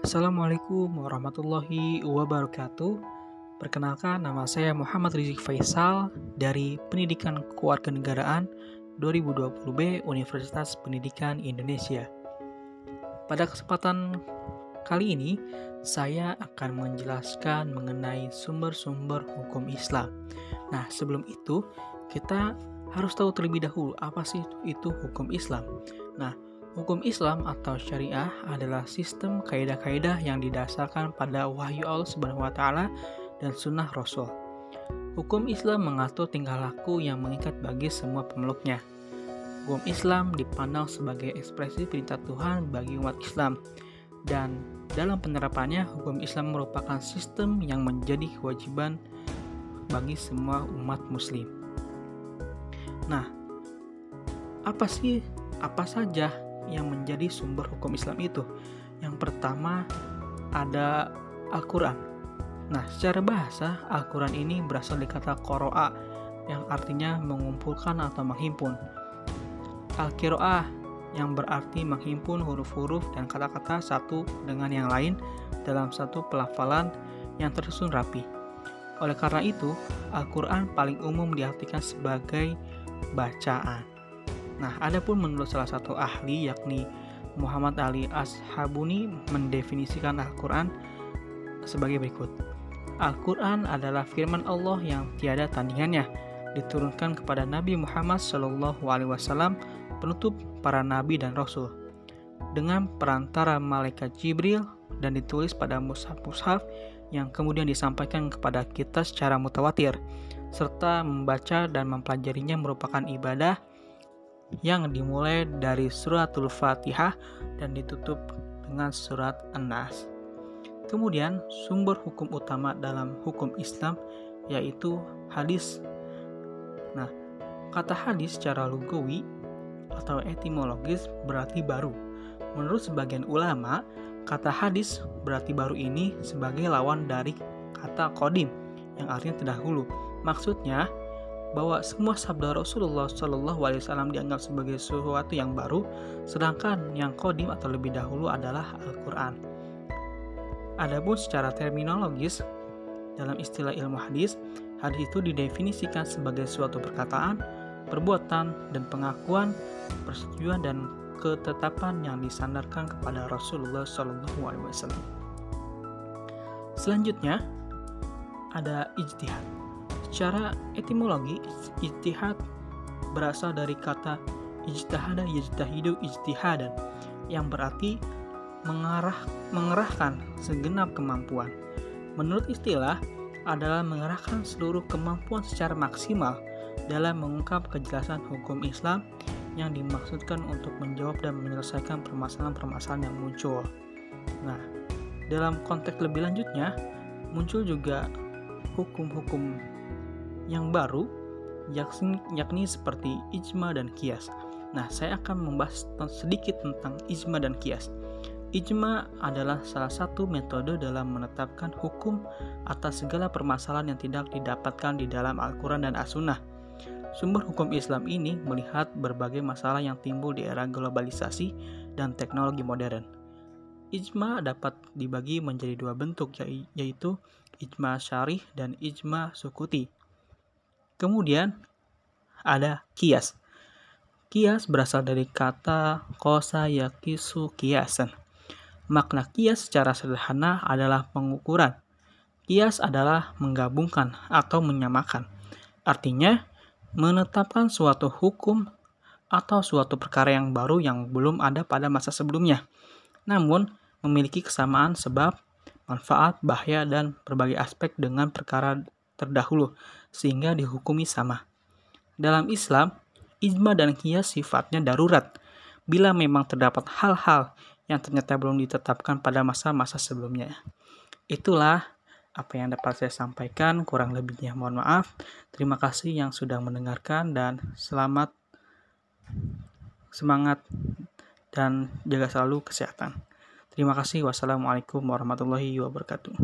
Assalamualaikum warahmatullahi wabarakatuh. Perkenalkan nama saya Muhammad Rizik Faisal dari Pendidikan Kewarganegaraan 2020B Universitas Pendidikan Indonesia. Pada kesempatan kali ini saya akan menjelaskan mengenai sumber-sumber hukum Islam. Nah, sebelum itu kita harus tahu terlebih dahulu apa sih itu hukum Islam. Nah, Hukum Islam atau syariah adalah sistem kaidah-kaidah yang didasarkan pada wahyu Allah Subhanahu wa taala dan sunnah Rasul. Hukum Islam mengatur tingkah laku yang mengikat bagi semua pemeluknya. Hukum Islam dipandang sebagai ekspresi perintah Tuhan bagi umat Islam dan dalam penerapannya hukum Islam merupakan sistem yang menjadi kewajiban bagi semua umat muslim. Nah, apa sih apa saja yang menjadi sumber hukum Islam itu. Yang pertama ada Al-Quran. Nah, secara bahasa, Al-Quran ini berasal dari kata koroa yang artinya mengumpulkan atau menghimpun. Al-Kiro'ah yang berarti menghimpun huruf-huruf dan kata-kata satu dengan yang lain dalam satu pelafalan yang tersusun rapi. Oleh karena itu, Al-Quran paling umum diartikan sebagai bacaan. Nah, adapun menurut salah satu ahli yakni Muhammad Ali Ashabuni mendefinisikan Al-Quran sebagai berikut. Al-Quran adalah firman Allah yang tiada tandingannya, diturunkan kepada Nabi Muhammad SAW, penutup para nabi dan rasul. Dengan perantara malaikat Jibril dan ditulis pada mushaf-mushaf yang kemudian disampaikan kepada kita secara mutawatir, serta membaca dan mempelajarinya merupakan ibadah yang dimulai dari suratul Fatihah dan ditutup dengan surat An-Nas. Kemudian sumber hukum utama dalam hukum Islam yaitu hadis. Nah, kata hadis secara lugawi atau etimologis berarti baru. Menurut sebagian ulama, kata hadis berarti baru ini sebagai lawan dari kata kodim yang artinya terdahulu. Maksudnya, bahwa semua sabda Rasulullah Shallallahu Alaihi Wasallam dianggap sebagai sesuatu yang baru, sedangkan yang kodim atau lebih dahulu adalah Al-Quran. Adapun secara terminologis, dalam istilah ilmu hadis, hadis itu didefinisikan sebagai suatu perkataan, perbuatan, dan pengakuan, persetujuan dan ketetapan yang disandarkan kepada Rasulullah Shallallahu Alaihi Wasallam. Selanjutnya ada ijtihad. Secara etimologi, ijtihad berasal dari kata ijtihada yajtahidu ijtihadan yang berarti mengarah mengerahkan segenap kemampuan. Menurut istilah adalah mengerahkan seluruh kemampuan secara maksimal dalam mengungkap kejelasan hukum Islam yang dimaksudkan untuk menjawab dan menyelesaikan permasalahan-permasalahan yang muncul. Nah, dalam konteks lebih lanjutnya, muncul juga hukum-hukum yang baru yakni, seperti ijma dan kias. Nah, saya akan membahas sedikit tentang ijma dan kias. Ijma adalah salah satu metode dalam menetapkan hukum atas segala permasalahan yang tidak didapatkan di dalam Al-Quran dan As-Sunnah. Sumber hukum Islam ini melihat berbagai masalah yang timbul di era globalisasi dan teknologi modern. Ijma dapat dibagi menjadi dua bentuk, yaitu ijma syarih dan ijma sukuti. Kemudian ada kias. Kias berasal dari kata kosa yakisu kiasan. Makna kias secara sederhana adalah pengukuran. Kias adalah menggabungkan atau menyamakan. Artinya, menetapkan suatu hukum atau suatu perkara yang baru yang belum ada pada masa sebelumnya. Namun, memiliki kesamaan sebab, manfaat, bahaya, dan berbagai aspek dengan perkara terdahulu sehingga dihukumi sama. Dalam Islam, ijma dan kias sifatnya darurat bila memang terdapat hal-hal yang ternyata belum ditetapkan pada masa-masa sebelumnya. Itulah apa yang dapat saya sampaikan, kurang lebihnya mohon maaf. Terima kasih yang sudah mendengarkan dan selamat semangat dan jaga selalu kesehatan. Terima kasih. Wassalamualaikum warahmatullahi wabarakatuh.